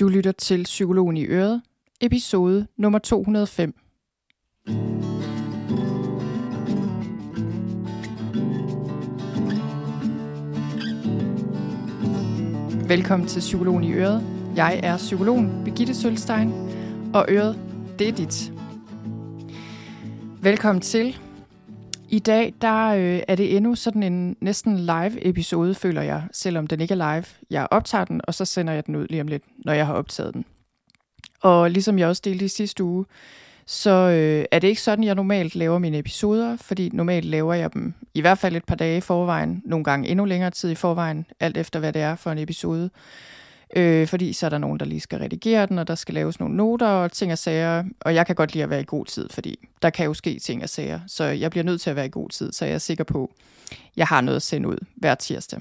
Du lytter til Psykologen i Øret, episode nummer 205. Velkommen til Psykologen i Øret. Jeg er psykologen Birgitte Sølstein, og Øret, det er dit. Velkommen til. I dag der øh, er det endnu sådan en næsten live episode, føler jeg, selvom den ikke er live. Jeg optager den, og så sender jeg den ud lige om lidt, når jeg har optaget den. Og ligesom jeg også delte i sidste uge, så øh, er det ikke sådan, jeg normalt laver mine episoder, fordi normalt laver jeg dem i hvert fald et par dage i forvejen, nogle gange endnu længere tid i forvejen, alt efter hvad det er for en episode. Øh, fordi så er der nogen, der lige skal redigere den, og der skal laves nogle noter og ting og sager. Og jeg kan godt lide at være i god tid, fordi der kan jo ske ting og sager. Så jeg bliver nødt til at være i god tid, så jeg er sikker på, at jeg har noget at sende ud hver tirsdag.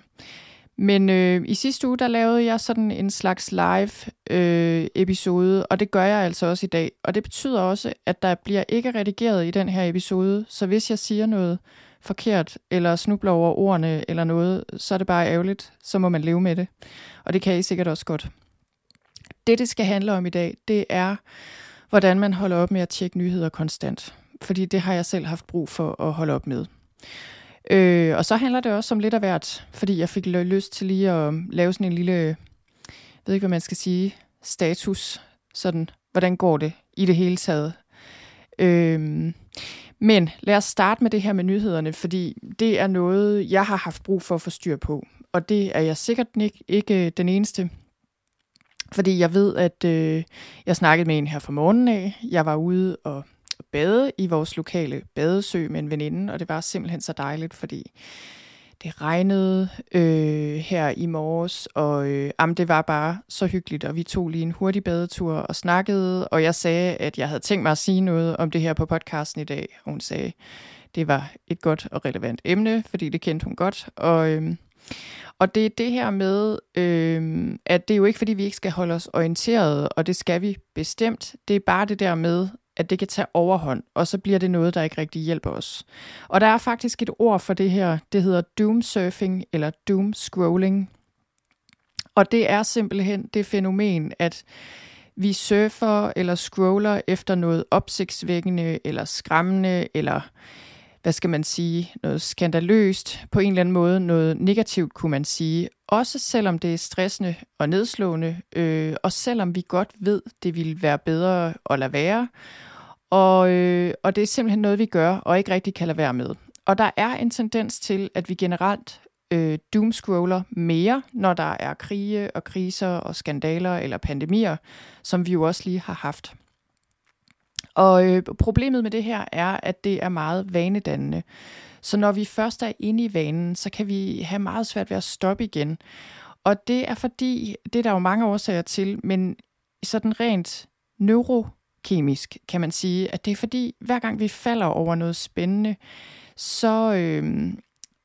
Men øh, i sidste uge, der lavede jeg sådan en slags live øh, episode, og det gør jeg altså også i dag. Og det betyder også, at der bliver ikke redigeret i den her episode, så hvis jeg siger noget forkert, eller snubler over ordene, eller noget, så er det bare ærgerligt, så må man leve med det. Og det kan I sikkert også godt. Det, det skal handle om i dag, det er, hvordan man holder op med at tjekke nyheder konstant. Fordi det har jeg selv haft brug for at holde op med. Øh, og så handler det også om lidt af hvert, fordi jeg fik lyst til lige at lave sådan en lille, jeg ved ikke, hvad man skal sige, status. Sådan, hvordan går det i det hele taget? Øh, men lad os starte med det her med nyhederne, fordi det er noget, jeg har haft brug for at få styr på. Og det er jeg sikkert ikke, ikke den eneste. Fordi jeg ved, at øh, jeg snakkede med en her fra morgenen af. Jeg var ude og bade i vores lokale badesø med en veninde, og det var simpelthen så dejligt, fordi det regnede øh, her i morges, og øh, jamen, det var bare så hyggeligt, og vi tog lige en hurtig badetur og snakkede, og jeg sagde, at jeg havde tænkt mig at sige noget om det her på podcasten i dag, og hun sagde, det var et godt og relevant emne, fordi det kendte hun godt, og... Øh, og det er det her med, øh, at det er jo ikke, fordi vi ikke skal holde os orienteret, og det skal vi bestemt. Det er bare det der med, at det kan tage overhånd, og så bliver det noget, der ikke rigtig hjælper os. Og der er faktisk et ord for det her, det hedder doomsurfing eller doomscrolling. Og det er simpelthen det fænomen, at vi surfer eller scroller efter noget opsigtsvækkende eller skræmmende eller hvad skal man sige, noget skandaløst, på en eller anden måde noget negativt, kunne man sige. Også selvom det er stressende og nedslående, øh, og selvom vi godt ved, det ville være bedre at lade være. Og, øh, og det er simpelthen noget, vi gør, og ikke rigtig kan lade være med. Og der er en tendens til, at vi generelt øh, doomscroller mere, når der er krige og kriser og skandaler eller pandemier, som vi jo også lige har haft. Og øh, problemet med det her er, at det er meget vanedannende. Så når vi først er inde i vanen, så kan vi have meget svært ved at stoppe igen. Og det er fordi, det er der jo mange årsager til, men sådan rent neurokemisk kan man sige, at det er fordi, hver gang vi falder over noget spændende, så, øh,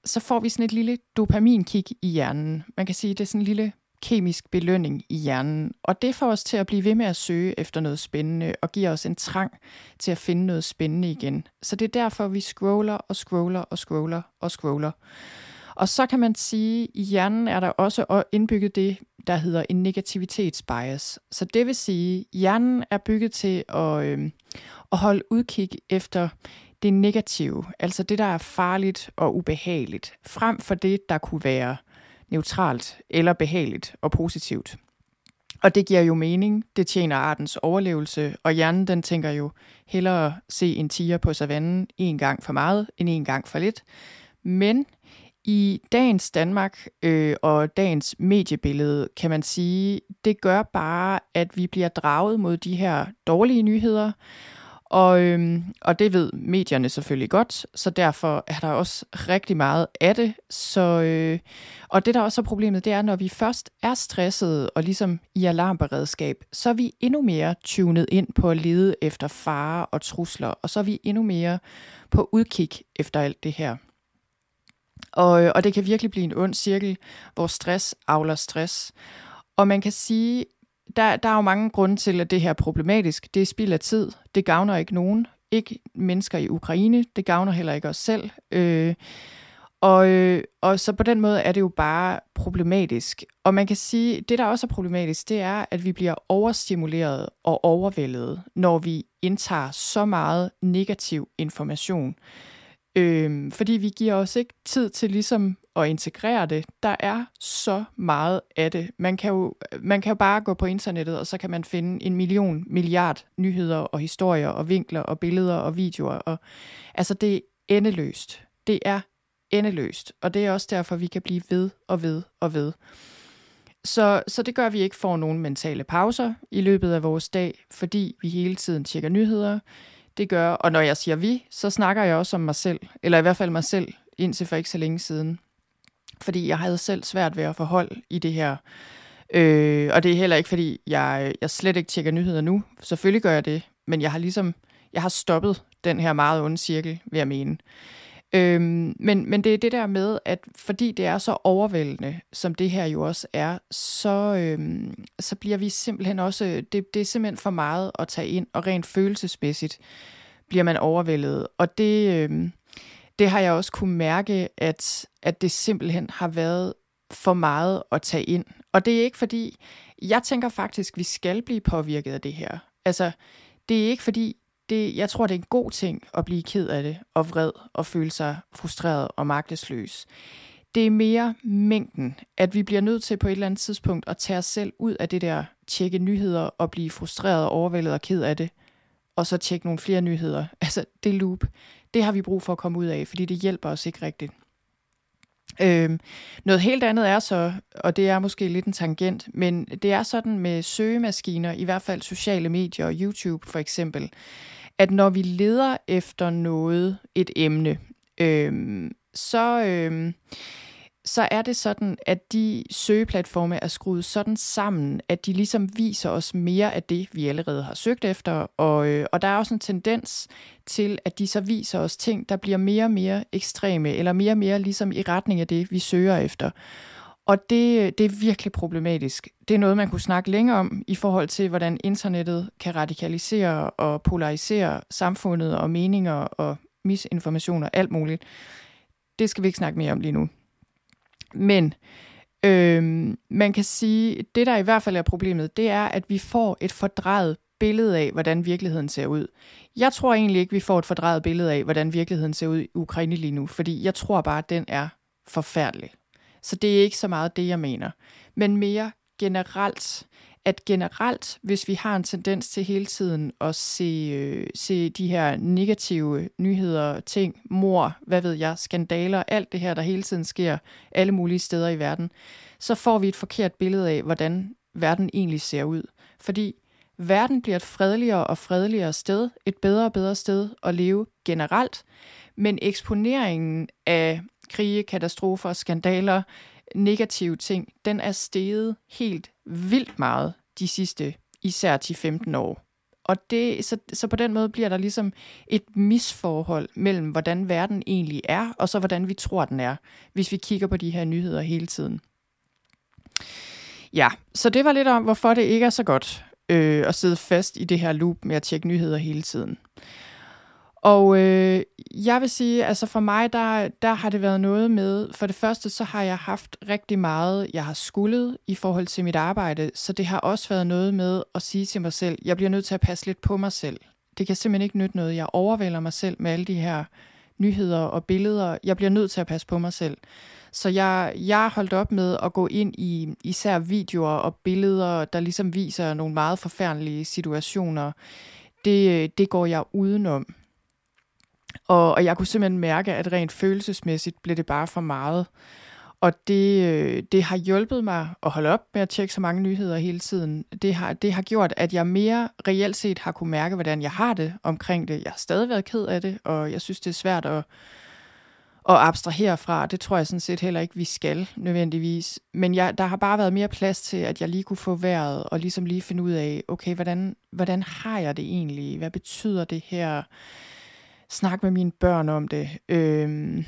så får vi sådan et lille dopaminkick i hjernen. Man kan sige, det er sådan en lille kemisk belønning i hjernen, og det får os til at blive ved med at søge efter noget spændende og giver os en trang til at finde noget spændende igen. Så det er derfor, vi scroller og scroller og scroller og scroller. Og så kan man sige, at i hjernen er der også indbygget det, der hedder en negativitetsbias. Så det vil sige, at hjernen er bygget til at, øh, at holde udkig efter det negative, altså det, der er farligt og ubehageligt, frem for det, der kunne være neutralt eller behageligt og positivt. Og det giver jo mening, det tjener artens overlevelse, og hjernen den tænker jo hellere se en tiger på savannen en gang for meget end en gang for lidt. Men i dagens Danmark øh, og dagens mediebillede kan man sige, det gør bare, at vi bliver draget mod de her dårlige nyheder, og, øhm, og det ved medierne selvfølgelig godt, så derfor er der også rigtig meget af det. Så, øh, og det, der også er problemet, det er, når vi først er stressede og ligesom i alarmberedskab, så er vi endnu mere tunet ind på at lede efter fare og trusler, og så er vi endnu mere på udkig efter alt det her. Og, øh, og det kan virkelig blive en ond cirkel, hvor stress avler stress. Og man kan sige, der, der er jo mange grunde til, at det her er problematisk. Det er spild af tid. Det gavner ikke nogen. Ikke mennesker i Ukraine. Det gavner heller ikke os selv. Øh, Og, øh, og så på den måde er det jo bare problematisk. Og man kan sige, det der også er problematisk, det er, at vi bliver overstimuleret og overvældet, når vi indtager så meget negativ information. Øh, fordi vi giver os ikke tid til ligesom at integrere det. Der er så meget af det. Man kan, jo, man kan jo bare gå på internettet, og så kan man finde en million, milliard nyheder og historier og vinkler og billeder og videoer. Og, altså det er endeløst. Det er endeløst. Og det er også derfor, vi kan blive ved og ved og ved. Så, så det gør, at vi ikke får nogen mentale pauser i løbet af vores dag, fordi vi hele tiden tjekker nyheder. Det gør, og når jeg siger vi, så snakker jeg også om mig selv, eller i hvert fald mig selv, indtil for ikke så længe siden. Fordi jeg havde selv svært ved at forholde i det her. Øh, og det er heller ikke, fordi jeg, jeg slet ikke tjekker nyheder nu. Selvfølgelig gør jeg det, men jeg har ligesom, jeg har stoppet den her meget onde cirkel, vil jeg mene. Øhm, men, men det er det der med, at fordi det er så overvældende, som det her jo også er, så, øhm, så bliver vi simpelthen også, det, det er simpelthen for meget at tage ind, og rent følelsesmæssigt bliver man overvældet. Og det, øhm, det har jeg også kunne mærke, at, at det simpelthen har været for meget at tage ind. Og det er ikke fordi, jeg tænker faktisk, vi skal blive påvirket af det her. Altså, det er ikke fordi, det, jeg tror, det er en god ting at blive ked af det, og vred, og føle sig frustreret og magtesløs. Det er mere mængden, at vi bliver nødt til på et eller andet tidspunkt at tage os selv ud af det der tjekke nyheder og blive frustreret og overvældet og ked af det, og så tjekke nogle flere nyheder. Altså, det loop, det har vi brug for at komme ud af, fordi det hjælper os ikke rigtigt. Øhm, noget helt andet er så, og det er måske lidt en tangent, men det er sådan med søgemaskiner, i hvert fald sociale medier og YouTube for eksempel, at når vi leder efter noget, et emne, øhm, så, øhm, så er det sådan, at de søgeplatforme er skruet sådan sammen, at de ligesom viser os mere af det, vi allerede har søgt efter. Og, øh, og der er også en tendens til, at de så viser os ting, der bliver mere og mere ekstreme, eller mere og mere ligesom i retning af det, vi søger efter. Og det, det er virkelig problematisk. Det er noget, man kunne snakke længere om i forhold til, hvordan internettet kan radikalisere og polarisere samfundet og meninger og misinformationer, alt muligt. Det skal vi ikke snakke mere om lige nu. Men øhm, man kan sige, det der i hvert fald er problemet, det er, at vi får et fordrejet billede af, hvordan virkeligheden ser ud. Jeg tror egentlig ikke, vi får et fordrejet billede af, hvordan virkeligheden ser ud i Ukraine lige nu, fordi jeg tror bare, at den er forfærdelig. Så det er ikke så meget det, jeg mener. Men mere generelt, at generelt, hvis vi har en tendens til hele tiden at se, øh, se de her negative nyheder, ting, mor, hvad ved jeg, skandaler, alt det her, der hele tiden sker alle mulige steder i verden, så får vi et forkert billede af, hvordan verden egentlig ser ud. Fordi verden bliver et fredeligere og fredeligere sted, et bedre og bedre sted at leve generelt, men eksponeringen af krige, katastrofer, skandaler, negative ting, den er steget helt vildt meget de sidste især 10-15 år. Og det, så, så på den måde bliver der ligesom et misforhold mellem, hvordan verden egentlig er, og så hvordan vi tror, den er, hvis vi kigger på de her nyheder hele tiden. Ja, så det var lidt om, hvorfor det ikke er så godt øh, at sidde fast i det her loop med at tjekke nyheder hele tiden. Og øh, jeg vil sige, altså for mig, der, der har det været noget med, for det første, så har jeg haft rigtig meget, jeg har skullet i forhold til mit arbejde, så det har også været noget med at sige til mig selv, jeg bliver nødt til at passe lidt på mig selv. Det kan simpelthen ikke nytte noget. Jeg overvælder mig selv med alle de her nyheder og billeder. Jeg bliver nødt til at passe på mig selv. Så jeg, jeg har holdt op med at gå ind i især videoer og billeder, der ligesom viser nogle meget forfærdelige situationer. Det, øh, det går jeg udenom. Og, og jeg kunne simpelthen mærke, at rent følelsesmæssigt blev det bare for meget. Og det, øh, det har hjulpet mig at holde op med at tjekke så mange nyheder hele tiden. Det har, det har gjort, at jeg mere reelt set har kunne mærke, hvordan jeg har det omkring det. Jeg har stadig været ked af det, og jeg synes, det er svært at, at abstrahere fra. Det tror jeg sådan set heller ikke, vi skal nødvendigvis. Men jeg, der har bare været mere plads til, at jeg lige kunne få været og ligesom lige finde ud af, okay, hvordan, hvordan har jeg det egentlig? Hvad betyder det her? Snakke med mine børn om det. Øhm,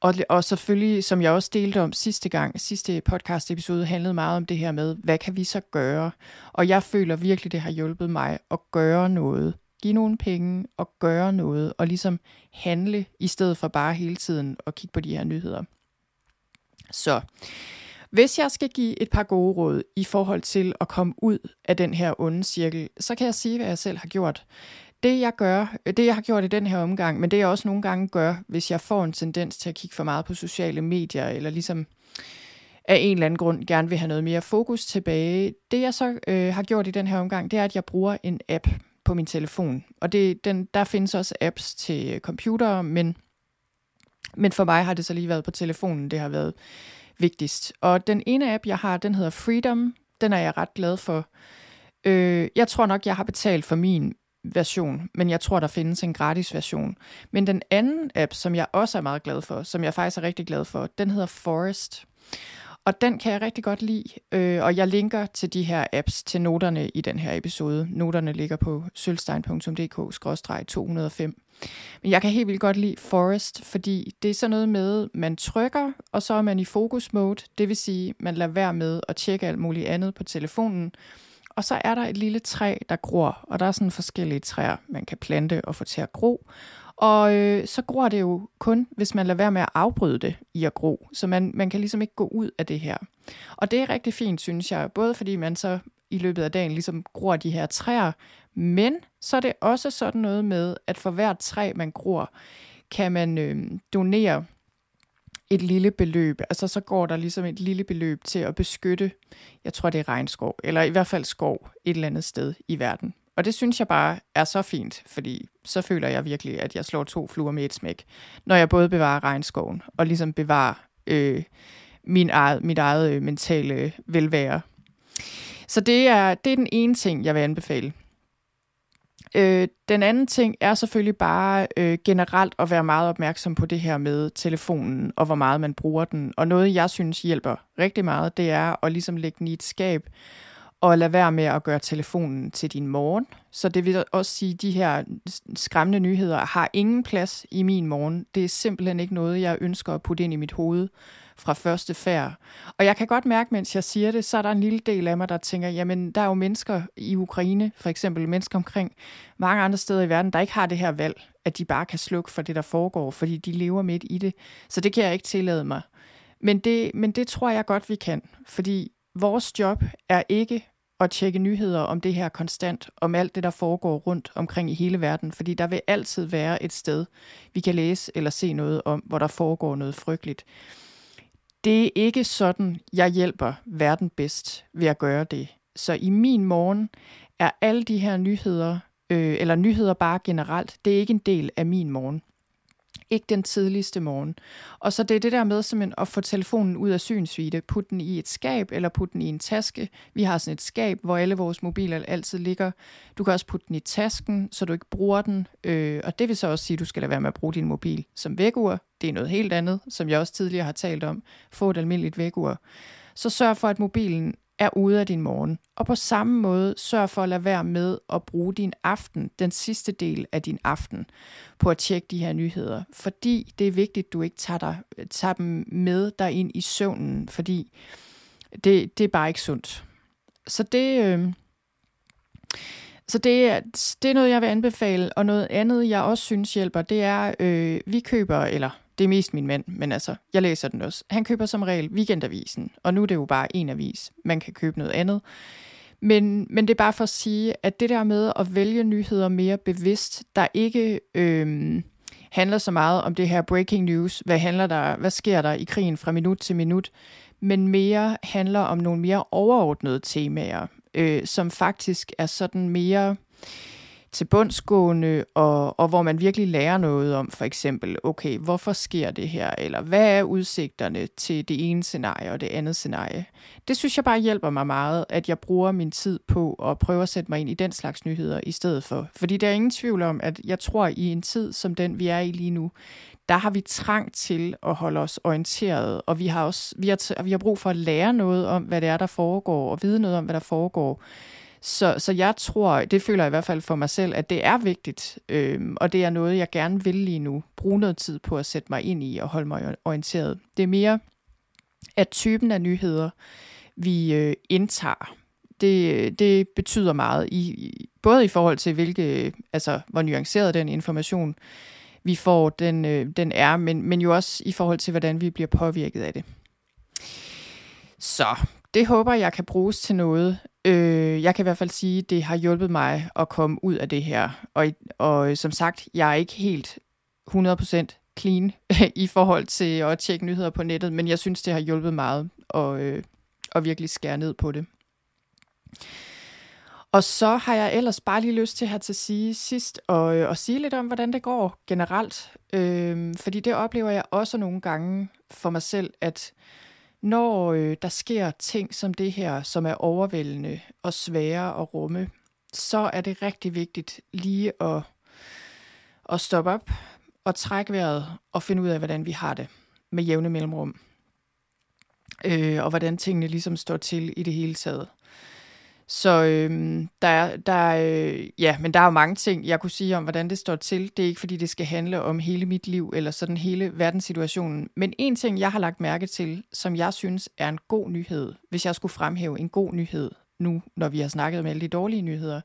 og, og selvfølgelig, som jeg også delte om sidste gang, sidste podcast episode handlede meget om det her med, hvad kan vi så gøre? Og jeg føler virkelig, det har hjulpet mig at gøre noget give nogle penge og gøre noget, og ligesom handle, i stedet for bare hele tiden at kigge på de her nyheder. Så hvis jeg skal give et par gode råd i forhold til at komme ud af den her onde cirkel, så kan jeg sige, hvad jeg selv har gjort. Det jeg gør, øh, det jeg har gjort i den her omgang, men det jeg også nogle gange gør, hvis jeg får en tendens til at kigge for meget på sociale medier, eller ligesom af en eller anden grund gerne vil have noget mere fokus tilbage. Det jeg så øh, har gjort i den her omgang, det er, at jeg bruger en app på min telefon. Og det, den, der findes også apps til computere, men, men for mig har det så lige været på telefonen, det har været vigtigst. Og den ene app, jeg har, den hedder Freedom. Den er jeg ret glad for. Øh, jeg tror nok, jeg har betalt for min version, men jeg tror, der findes en gratis version. Men den anden app, som jeg også er meget glad for, som jeg faktisk er rigtig glad for, den hedder Forest. Og den kan jeg rigtig godt lide, øh, og jeg linker til de her apps til noterne i den her episode. Noterne ligger på sølvstein.dk-205. Men jeg kan helt vildt godt lide Forest, fordi det er sådan noget med, man trykker, og så er man i fokus mode. Det vil sige, man lader være med at tjekke alt muligt andet på telefonen. Og så er der et lille træ, der gror, og der er sådan forskellige træer, man kan plante og få til at gro. Og øh, så gror det jo kun, hvis man lader være med at afbryde det i at gro. Så man, man kan ligesom ikke gå ud af det her. Og det er rigtig fint, synes jeg. Både fordi man så i løbet af dagen ligesom gror de her træer, men så er det også sådan noget med, at for hvert træ, man gror, kan man øh, donere et lille beløb. Altså så går der ligesom et lille beløb til at beskytte, jeg tror det er regnskov, eller i hvert fald skov et eller andet sted i verden. Og det synes jeg bare er så fint, fordi så føler jeg virkelig, at jeg slår to fluer med et smæk, når jeg både bevarer regnskoven og ligesom bevarer øh, min eget, mit eget øh, mentale øh, velvære. Så det er, det er den ene ting, jeg vil anbefale. Øh, den anden ting er selvfølgelig bare øh, generelt at være meget opmærksom på det her med telefonen, og hvor meget man bruger den. Og noget, jeg synes hjælper rigtig meget, det er at ligesom lægge den i et skab, og lade være med at gøre telefonen til din morgen. Så det vil også sige, at de her skræmmende nyheder har ingen plads i min morgen. Det er simpelthen ikke noget, jeg ønsker at putte ind i mit hoved fra første færd. Og jeg kan godt mærke, mens jeg siger det, så er der en lille del af mig, der tænker, jamen der er jo mennesker i Ukraine, for eksempel mennesker omkring mange andre steder i verden, der ikke har det her valg, at de bare kan slukke for det, der foregår, fordi de lever midt i det. Så det kan jeg ikke tillade mig. Men det, men det tror jeg godt, vi kan, fordi vores job er ikke at tjekke nyheder om det her konstant, om alt det, der foregår rundt omkring i hele verden, fordi der vil altid være et sted, vi kan læse eller se noget om, hvor der foregår noget frygteligt. Det er ikke sådan, jeg hjælper verden bedst ved at gøre det. Så i min morgen er alle de her nyheder, øh, eller nyheder bare generelt, det er ikke en del af min morgen ikke den tidligste morgen. Og så det er det der med simpelthen at få telefonen ud af synsvide, putte den i et skab eller putte den i en taske. Vi har sådan et skab, hvor alle vores mobiler altid ligger. Du kan også putte den i tasken, så du ikke bruger den. Øh, og det vil så også sige, at du skal lade være med at bruge din mobil som vækkeur. Det er noget helt andet, som jeg også tidligere har talt om. Få et almindeligt vækkeur. Så sørg for, at mobilen er ude af din morgen. Og på samme måde sørg for at lade være med at bruge din aften, den sidste del af din aften, på at tjekke de her nyheder. Fordi det er vigtigt, at du ikke tager, dig, tager dem med dig ind i søvnen, fordi det, det er bare ikke sundt. Så det... Øh, så det er, det er noget, jeg vil anbefale. Og noget andet, jeg også synes hjælper, det er, øh, vi køber, eller det er mest min mand, men altså, jeg læser den også. Han køber som regel weekendavisen, og nu er det jo bare en avis. Man kan købe noget andet. Men, men det er bare for at sige, at det der med at vælge nyheder mere bevidst, der ikke øh, handler så meget om det her breaking news, hvad, handler der, hvad sker der i krigen fra minut til minut, men mere handler om nogle mere overordnede temaer, øh, som faktisk er sådan mere til bundsgående, og, og hvor man virkelig lærer noget om, for eksempel, okay, hvorfor sker det her, eller hvad er udsigterne til det ene scenarie og det andet scenarie. Det synes jeg bare hjælper mig meget, at jeg bruger min tid på at prøve at sætte mig ind i den slags nyheder i stedet for. Fordi der er ingen tvivl om, at jeg tror, i en tid som den, vi er i lige nu, der har vi trang til at holde os orienteret, og vi har også vi har, vi har brug for at lære noget om, hvad det er, der foregår, og vide noget om, hvad der foregår. Så, så jeg tror, det føler jeg i hvert fald for mig selv, at det er vigtigt, øh, og det er noget, jeg gerne vil lige nu. Bruge noget tid på at sætte mig ind i og holde mig orienteret. Det er mere, at typen af nyheder, vi øh, indtager, det, det betyder meget. I, både i forhold til, hvilke, altså, hvor nuanceret den information, vi får, den, øh, den er, men, men jo også i forhold til, hvordan vi bliver påvirket af det. Så det håber jeg kan bruges til noget. Øh, jeg kan i hvert fald sige, at det har hjulpet mig at komme ud af det her. Og, og som sagt, jeg er ikke helt 100% clean i forhold til at tjekke nyheder på nettet, men jeg synes, det har hjulpet meget at, øh, at virkelig skære ned på det. Og så har jeg ellers bare lige lyst til her til at sige sidst, og, øh, og sige lidt om, hvordan det går generelt. Øh, fordi det oplever jeg også nogle gange for mig selv, at når øh, der sker ting som det her, som er overvældende og svære at rumme, så er det rigtig vigtigt lige at, at stoppe op og trække vejret og finde ud af, hvordan vi har det med jævne mellemrum. Øh, og hvordan tingene ligesom står til i det hele taget. Så øhm, der er, der er, øh, ja, men der er jo mange ting, jeg kunne sige om, hvordan det står til. Det er ikke, fordi det skal handle om hele mit liv, eller sådan hele verdenssituationen. Men en ting, jeg har lagt mærke til, som jeg synes er en god nyhed, hvis jeg skulle fremhæve en god nyhed nu, når vi har snakket om alle de dårlige nyheder,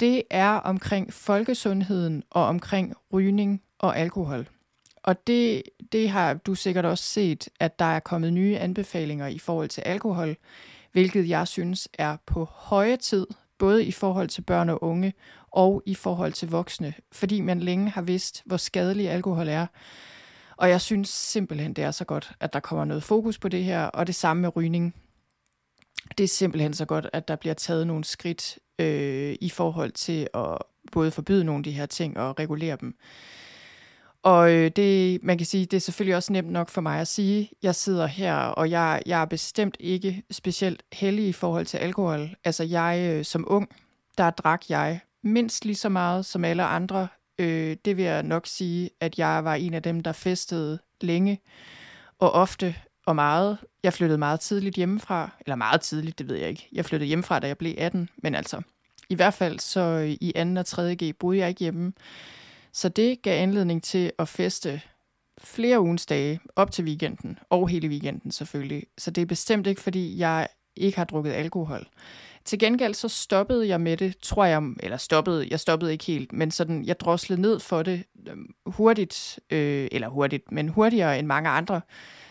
det er omkring folkesundheden og omkring rygning og alkohol. Og det, det har du sikkert også set, at der er kommet nye anbefalinger i forhold til alkohol hvilket jeg synes er på høje tid, både i forhold til børn og unge og i forhold til voksne, fordi man længe har vidst, hvor skadelig alkohol er. Og jeg synes simpelthen, det er så godt, at der kommer noget fokus på det her, og det samme med rygning. Det er simpelthen så godt, at der bliver taget nogle skridt øh, i forhold til at både forbyde nogle af de her ting og regulere dem. Og øh, det, man kan sige, det er selvfølgelig også nemt nok for mig at sige, jeg sidder her, og jeg, jeg er bestemt ikke specielt heldig i forhold til alkohol. Altså jeg øh, som ung, der drak jeg mindst lige så meget som alle andre. Øh, det vil jeg nok sige, at jeg var en af dem, der festede længe og ofte og meget. Jeg flyttede meget tidligt hjemmefra, eller meget tidligt, det ved jeg ikke. Jeg flyttede hjemmefra, da jeg blev 18, men altså, i hvert fald så øh, i 2. og 3. G boede jeg ikke hjemme. Så det gav anledning til at feste flere ugens dage op til weekenden, og hele weekenden selvfølgelig. Så det er bestemt ikke, fordi jeg ikke har drukket alkohol. Til gengæld så stoppede jeg med det, tror jeg, eller stoppede, jeg stoppede ikke helt, men sådan, jeg droslede ned for det øhm, hurtigt, øh, eller hurtigt, men hurtigere end mange andre.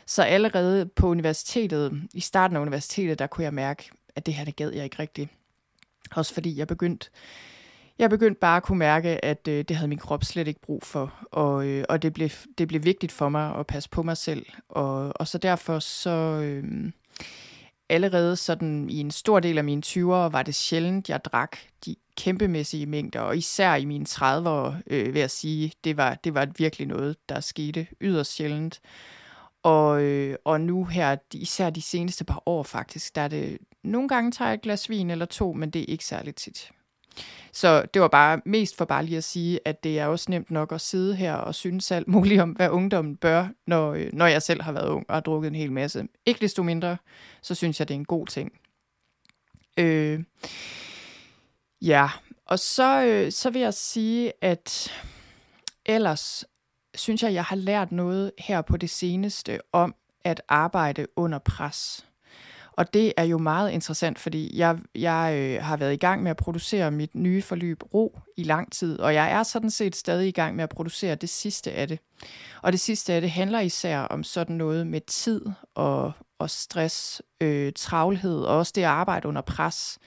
Så allerede på universitetet, i starten af universitetet, der kunne jeg mærke, at det her, det gad jeg ikke rigtigt. Også fordi jeg begyndte jeg begyndte bare at kunne mærke, at øh, det havde min krop slet ikke brug for, og, øh, og det, blev, det blev vigtigt for mig at passe på mig selv. Og, og så derfor så øh, allerede sådan i en stor del af mine 20'ere var det sjældent, jeg drak de kæmpemæssige mængder, og især i mine 30'ere øh, vil jeg sige, det var, det var virkelig noget, der skete yderst sjældent. Og, øh, og nu her, især de seneste par år faktisk, der er det, nogle gange tager jeg et glas vin eller to, men det er ikke særligt tit. Så det var bare mest for bare lige at sige, at det er også nemt nok at sidde her og synes alt muligt om, hvad ungdommen bør, når, øh, når jeg selv har været ung og har drukket en hel masse. Ikke desto mindre, så synes jeg, det er en god ting. Øh, ja, og så, øh, så vil jeg sige, at ellers synes jeg, jeg har lært noget her på det seneste om at arbejde under pres. Og det er jo meget interessant, fordi jeg, jeg øh, har været i gang med at producere mit nye forløb Ro i lang tid, og jeg er sådan set stadig i gang med at producere det sidste af det. Og det sidste af det handler især om sådan noget med tid og, og stress, øh, travlhed, og også det at arbejde under pres.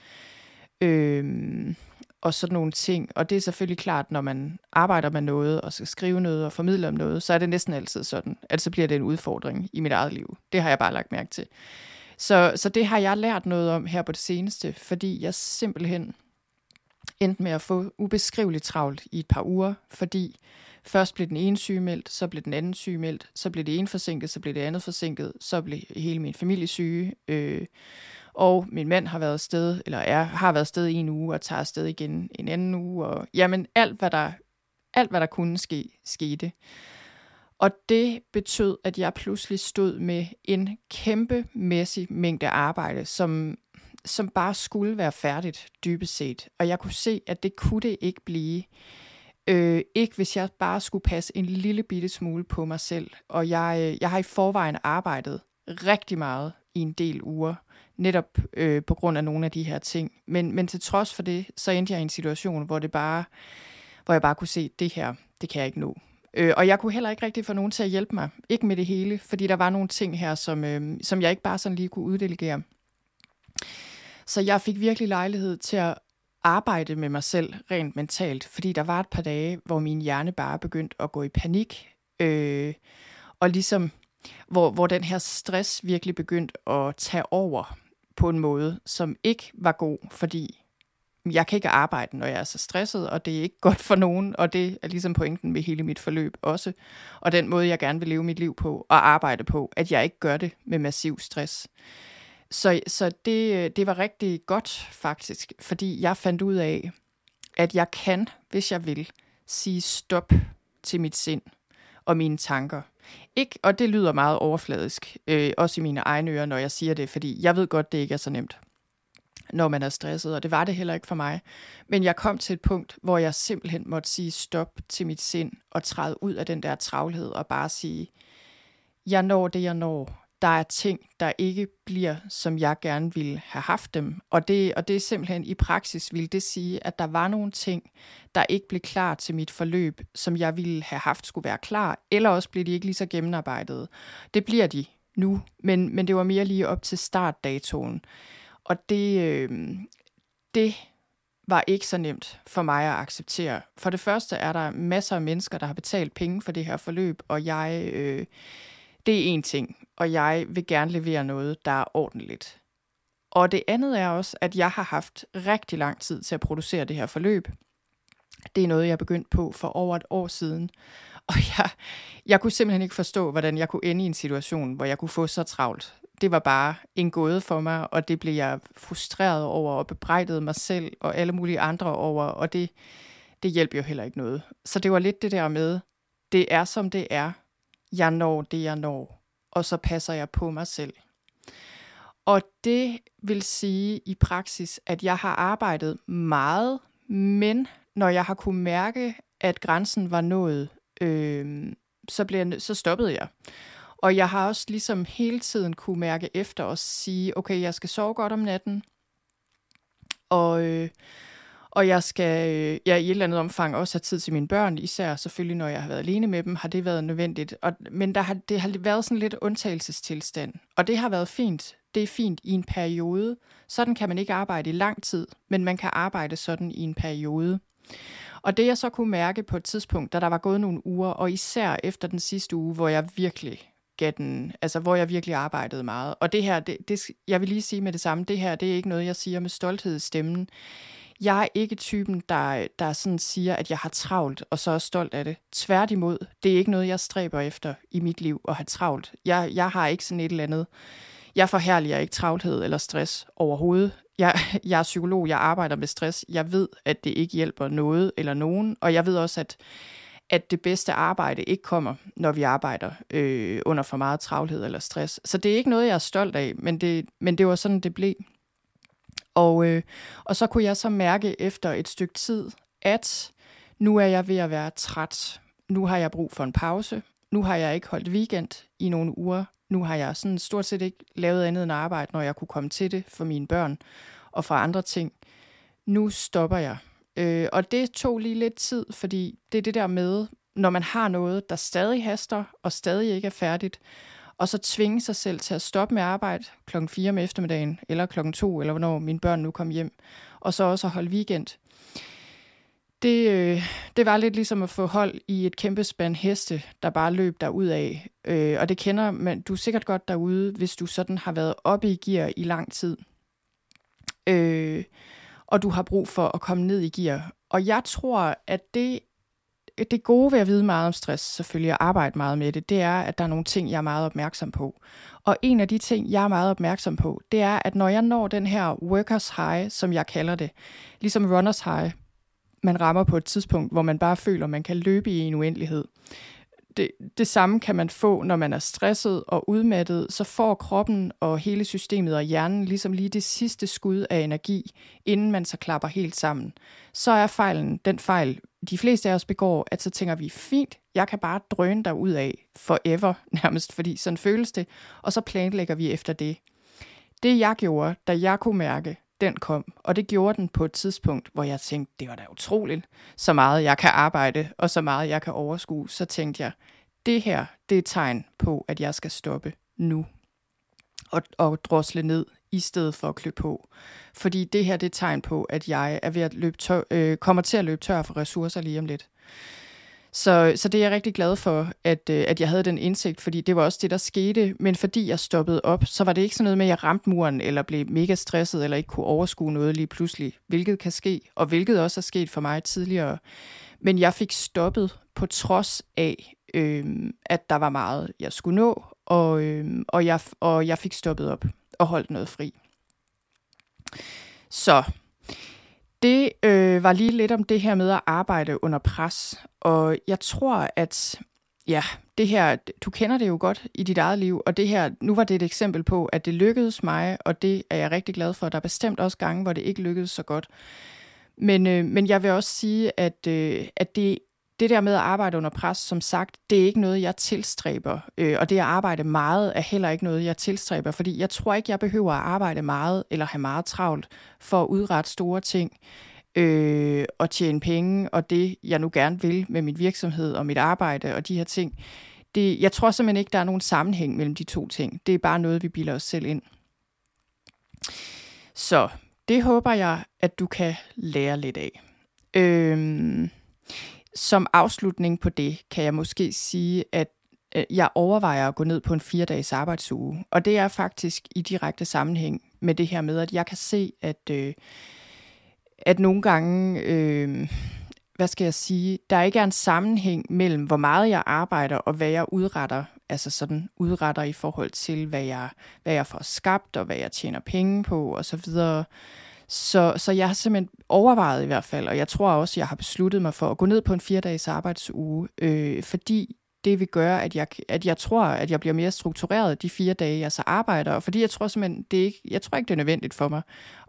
Øh, og sådan nogle ting. Og det er selvfølgelig klart, når man arbejder med noget, og skal skrive noget og formidle om noget, så er det næsten altid sådan, at så bliver det en udfordring i mit eget liv. Det har jeg bare lagt mærke til. Så, så det har jeg lært noget om her på det seneste, fordi jeg simpelthen endte med at få ubeskriveligt travlt i et par uger, fordi først blev den ene sygemeldt, så blev den anden sygemeldt, så blev det ene forsinket, så blev det andet forsinket, så blev hele min familie syge, øh, og min mand har været afsted, eller er, har været afsted i en uge, og tager afsted igen en anden uge, og jamen alt, hvad der, alt, hvad der kunne ske, skete. Og det betød, at jeg pludselig stod med en kæmpemæssig mængde arbejde, som, som bare skulle være færdigt dybest set. Og jeg kunne se, at det kunne det ikke blive. Øh, ikke hvis jeg bare skulle passe en lille bitte smule på mig selv. Og jeg, øh, jeg har i forvejen arbejdet rigtig meget i en del uger. netop øh, på grund af nogle af de her ting. Men, men til trods for det, så endte jeg i en situation, hvor det bare, hvor jeg bare kunne se, det her, det kan jeg ikke nå. Øh, og jeg kunne heller ikke rigtig få nogen til at hjælpe mig. Ikke med det hele, fordi der var nogle ting her, som, øh, som jeg ikke bare sådan lige kunne uddelegere. Så jeg fik virkelig lejlighed til at arbejde med mig selv rent mentalt, fordi der var et par dage, hvor min hjerne bare begyndte at gå i panik, øh, og ligesom, hvor, hvor den her stress virkelig begyndte at tage over på en måde, som ikke var god, fordi jeg kan ikke arbejde, når jeg er så stresset, og det er ikke godt for nogen, og det er ligesom pointen med hele mit forløb også. Og den måde, jeg gerne vil leve mit liv på og arbejde på, at jeg ikke gør det med massiv stress. Så, så det, det var rigtig godt faktisk, fordi jeg fandt ud af, at jeg kan, hvis jeg vil, sige stop til mit sind og mine tanker. Ikke, og det lyder meget overfladisk, øh, også i mine egne ører, når jeg siger det, fordi jeg ved godt, det ikke er så nemt når man er stresset, og det var det heller ikke for mig. Men jeg kom til et punkt, hvor jeg simpelthen måtte sige stop til mit sind og træde ud af den der travlhed og bare sige, jeg når det, jeg når. Der er ting, der ikke bliver, som jeg gerne ville have haft dem. Og det, og det er simpelthen i praksis, vil det sige, at der var nogle ting, der ikke blev klar til mit forløb, som jeg ville have haft skulle være klar, eller også blev de ikke lige så gennemarbejdet. Det bliver de nu, men, men det var mere lige op til startdatoen. Og det, øh, det var ikke så nemt for mig at acceptere. For det første er der masser af mennesker, der har betalt penge for det her forløb, og jeg, øh, det er en ting, og jeg vil gerne levere noget, der er ordentligt. Og det andet er også, at jeg har haft rigtig lang tid til at producere det her forløb. Det er noget, jeg begyndte på for over et år siden. Og jeg, jeg kunne simpelthen ikke forstå, hvordan jeg kunne ende i en situation, hvor jeg kunne få så travlt det var bare en gåde for mig, og det blev jeg frustreret over og bebrejdede mig selv og alle mulige andre over, og det, det hjælper jo heller ikke noget. Så det var lidt det der med, det er som det er, jeg når det jeg når, og så passer jeg på mig selv. Og det vil sige i praksis, at jeg har arbejdet meget, men når jeg har kunne mærke, at grænsen var nået, øh, så, blev jeg, så stoppede jeg. Og jeg har også ligesom hele tiden kunne mærke efter og sige, okay, jeg skal sove godt om natten, og, øh, og jeg skal øh, jeg i et eller andet omfang også have tid til mine børn, især selvfølgelig, når jeg har været alene med dem, har det været nødvendigt. Og, men der har, det har været sådan lidt undtagelsestilstand, og det har været fint. Det er fint i en periode. Sådan kan man ikke arbejde i lang tid, men man kan arbejde sådan i en periode. Og det jeg så kunne mærke på et tidspunkt, da der var gået nogle uger, og især efter den sidste uge, hvor jeg virkelig den, altså hvor jeg virkelig arbejdede meget. Og det her, det, det, jeg vil lige sige med det samme, det her, det er ikke noget, jeg siger med stolthed i stemmen. Jeg er ikke typen, der, der sådan siger, at jeg har travlt, og så er stolt af det. Tværtimod, det er ikke noget, jeg stræber efter i mit liv at have travlt. Jeg, jeg har ikke sådan et eller andet. Jeg forhærliger ikke travlhed eller stress overhovedet. Jeg, jeg er psykolog, jeg arbejder med stress. Jeg ved, at det ikke hjælper noget eller nogen, og jeg ved også, at at det bedste arbejde ikke kommer, når vi arbejder øh, under for meget travlhed eller stress. Så det er ikke noget, jeg er stolt af, men det, men det var sådan, det blev. Og, øh, og så kunne jeg så mærke efter et stykke tid, at nu er jeg ved at være træt. Nu har jeg brug for en pause. Nu har jeg ikke holdt weekend i nogle uger. Nu har jeg sådan stort set ikke lavet andet end arbejde, når jeg kunne komme til det for mine børn og for andre ting. Nu stopper jeg. Øh, og det tog lige lidt tid, fordi det er det der med, når man har noget, der stadig haster og stadig ikke er færdigt, og så tvinge sig selv til at stoppe med arbejde klokken 4 om eftermiddagen, eller klokken 2, eller hvornår mine børn nu kom hjem, og så også at holde weekend. Det, øh, det var lidt ligesom at få hold i et kæmpe spand heste, der bare løb derud af. Øh, og det kender man, du er sikkert godt derude, hvis du sådan har været oppe i gear i lang tid. Øh, og du har brug for at komme ned i gear. Og jeg tror, at det, det gode ved at vide meget om stress, selvfølgelig at arbejde meget med det, det er, at der er nogle ting, jeg er meget opmærksom på. Og en af de ting, jeg er meget opmærksom på, det er, at når jeg når den her workers high, som jeg kalder det, ligesom runners high, man rammer på et tidspunkt, hvor man bare føler, man kan løbe i en uendelighed, det, det samme kan man få, når man er stresset og udmattet, så får kroppen og hele systemet og hjernen ligesom lige det sidste skud af energi, inden man så klapper helt sammen. Så er fejlen den fejl, de fleste af os begår, at så tænker vi, fint, jeg kan bare drøne dig ud af forever, nærmest, fordi sådan føles det, og så planlægger vi efter det. det jeg gjorde, da jeg kunne mærke, den kom. Og det gjorde den på et tidspunkt, hvor jeg tænkte, det var da utroligt, så meget jeg kan arbejde, og så meget jeg kan overskue. Så tænkte jeg, det her, det er et tegn på, at jeg skal stoppe nu og, og drosle ned, i stedet for at klø på. Fordi det her, det er et tegn på, at jeg er ved at løbe tør, øh, kommer til at løbe tør for ressourcer lige om lidt. Så, så det er jeg rigtig glad for, at, øh, at jeg havde den indsigt, fordi det var også det, der skete. Men fordi jeg stoppede op, så var det ikke sådan noget med, at jeg ramte muren, eller blev mega stresset, eller ikke kunne overskue noget lige pludselig, hvilket kan ske, og hvilket også er sket for mig tidligere. Men jeg fik stoppet på trods af, øh, at der var meget, jeg skulle nå, og, øh, og, jeg, og jeg fik stoppet op og holdt noget fri. Så det øh, var lige lidt om det her med at arbejde under pres, og jeg tror, at ja, det her, du kender det jo godt i dit eget liv, og det her, nu var det et eksempel på, at det lykkedes mig, og det er jeg rigtig glad for. Der er bestemt også gange, hvor det ikke lykkedes så godt. Men, øh, men jeg vil også sige, at, øh, at det det der med at arbejde under pres, som sagt, det er ikke noget, jeg tilstræber. Øh, og det at arbejde meget er heller ikke noget, jeg tilstræber, fordi jeg tror ikke, jeg behøver at arbejde meget eller have meget travlt for at udrette store ting øh, og tjene penge, og det, jeg nu gerne vil med min virksomhed og mit arbejde og de her ting. Det, jeg tror simpelthen ikke, der er nogen sammenhæng mellem de to ting. Det er bare noget, vi bilder os selv ind. Så det håber jeg, at du kan lære lidt af. Øh, som afslutning på det, kan jeg måske sige, at øh, jeg overvejer at gå ned på en fire dages arbejdsuge. Og det er faktisk i direkte sammenhæng med det her med, at jeg kan se, at, øh, at nogle gange, øh, hvad skal jeg sige, der ikke er en sammenhæng mellem, hvor meget jeg arbejder og hvad jeg udretter. Altså sådan udretter i forhold til, hvad jeg, hvad jeg får skabt og hvad jeg tjener penge på osv. Så, så så jeg har simpelthen overvejet i hvert fald, og jeg tror også, jeg har besluttet mig for at gå ned på en fire dages arbejdsuge, øh, fordi det vil gøre, at jeg, at jeg tror, at jeg bliver mere struktureret de fire dage, jeg så arbejder. Og fordi jeg tror simpelthen, det er ikke, jeg tror ikke, det er nødvendigt for mig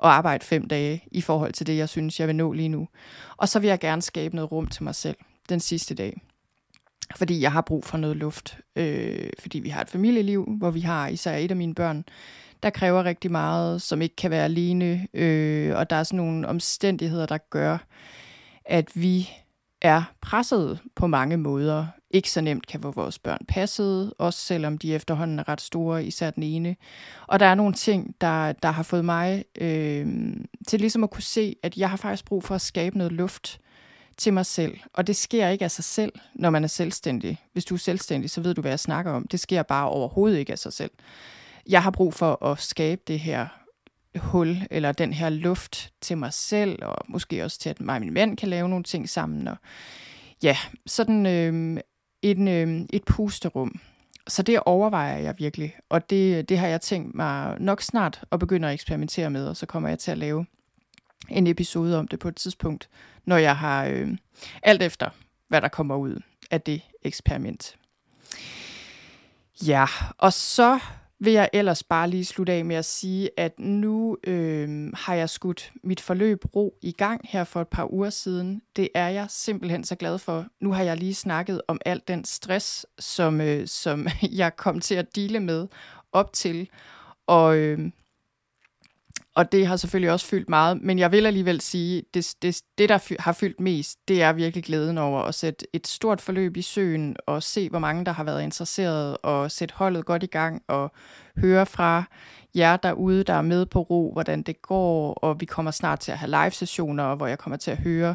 at arbejde fem dage i forhold til det, jeg synes, jeg vil nå lige nu. Og så vil jeg gerne skabe noget rum til mig selv den sidste dag. Fordi jeg har brug for noget luft. Øh, fordi vi har et familieliv, hvor vi har især et af mine børn, der kræver rigtig meget, som ikke kan være alene, øh, og der er sådan nogle omstændigheder, der gør, at vi er presset på mange måder. Ikke så nemt kan få vores børn passet, også selvom de efterhånden er ret store, især den ene. Og der er nogle ting, der, der har fået mig øh, til ligesom at kunne se, at jeg har faktisk brug for at skabe noget luft til mig selv. Og det sker ikke af sig selv, når man er selvstændig. Hvis du er selvstændig, så ved du, hvad jeg snakker om. Det sker bare overhovedet ikke af sig selv jeg har brug for at skabe det her hul, eller den her luft til mig selv, og måske også til, at mig og min mand kan lave nogle ting sammen. Og ja, sådan øh, en, øh, et pusterum. Så det overvejer jeg virkelig, og det, det har jeg tænkt mig nok snart at begynde at eksperimentere med, og så kommer jeg til at lave en episode om det på et tidspunkt, når jeg har øh, alt efter, hvad der kommer ud af det eksperiment. Ja, og så vil jeg ellers bare lige slutte af med at sige, at nu øh, har jeg skudt mit forløb ro i gang her for et par uger siden. Det er jeg simpelthen så glad for. Nu har jeg lige snakket om al den stress, som, øh, som jeg kom til at dele med op til. Og øh, og det har selvfølgelig også fyldt meget, men jeg vil alligevel sige, det, det, det der har fyldt mest, det er virkelig glæden over at sætte et stort forløb i søen, og se, hvor mange der har været interesseret, og sætte holdet godt i gang, og høre fra jer derude, der er med på ro, hvordan det går, og vi kommer snart til at have live-sessioner, hvor jeg kommer til at høre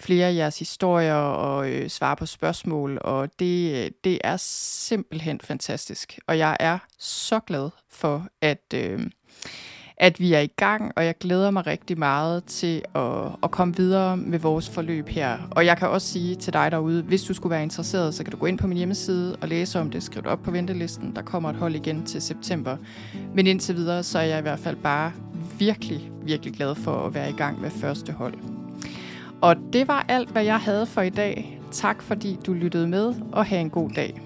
flere af jeres historier og øh, svare på spørgsmål, og det, det er simpelthen fantastisk. Og jeg er så glad for, at... Øh, at vi er i gang, og jeg glæder mig rigtig meget til at, at komme videre med vores forløb her. Og jeg kan også sige til dig derude, hvis du skulle være interesseret, så kan du gå ind på min hjemmeside og læse om det, skriv det op på ventelisten. Der kommer et hold igen til september. Men indtil videre, så er jeg i hvert fald bare virkelig, virkelig glad for at være i gang med første hold. Og det var alt, hvad jeg havde for i dag. Tak fordi du lyttede med, og have en god dag.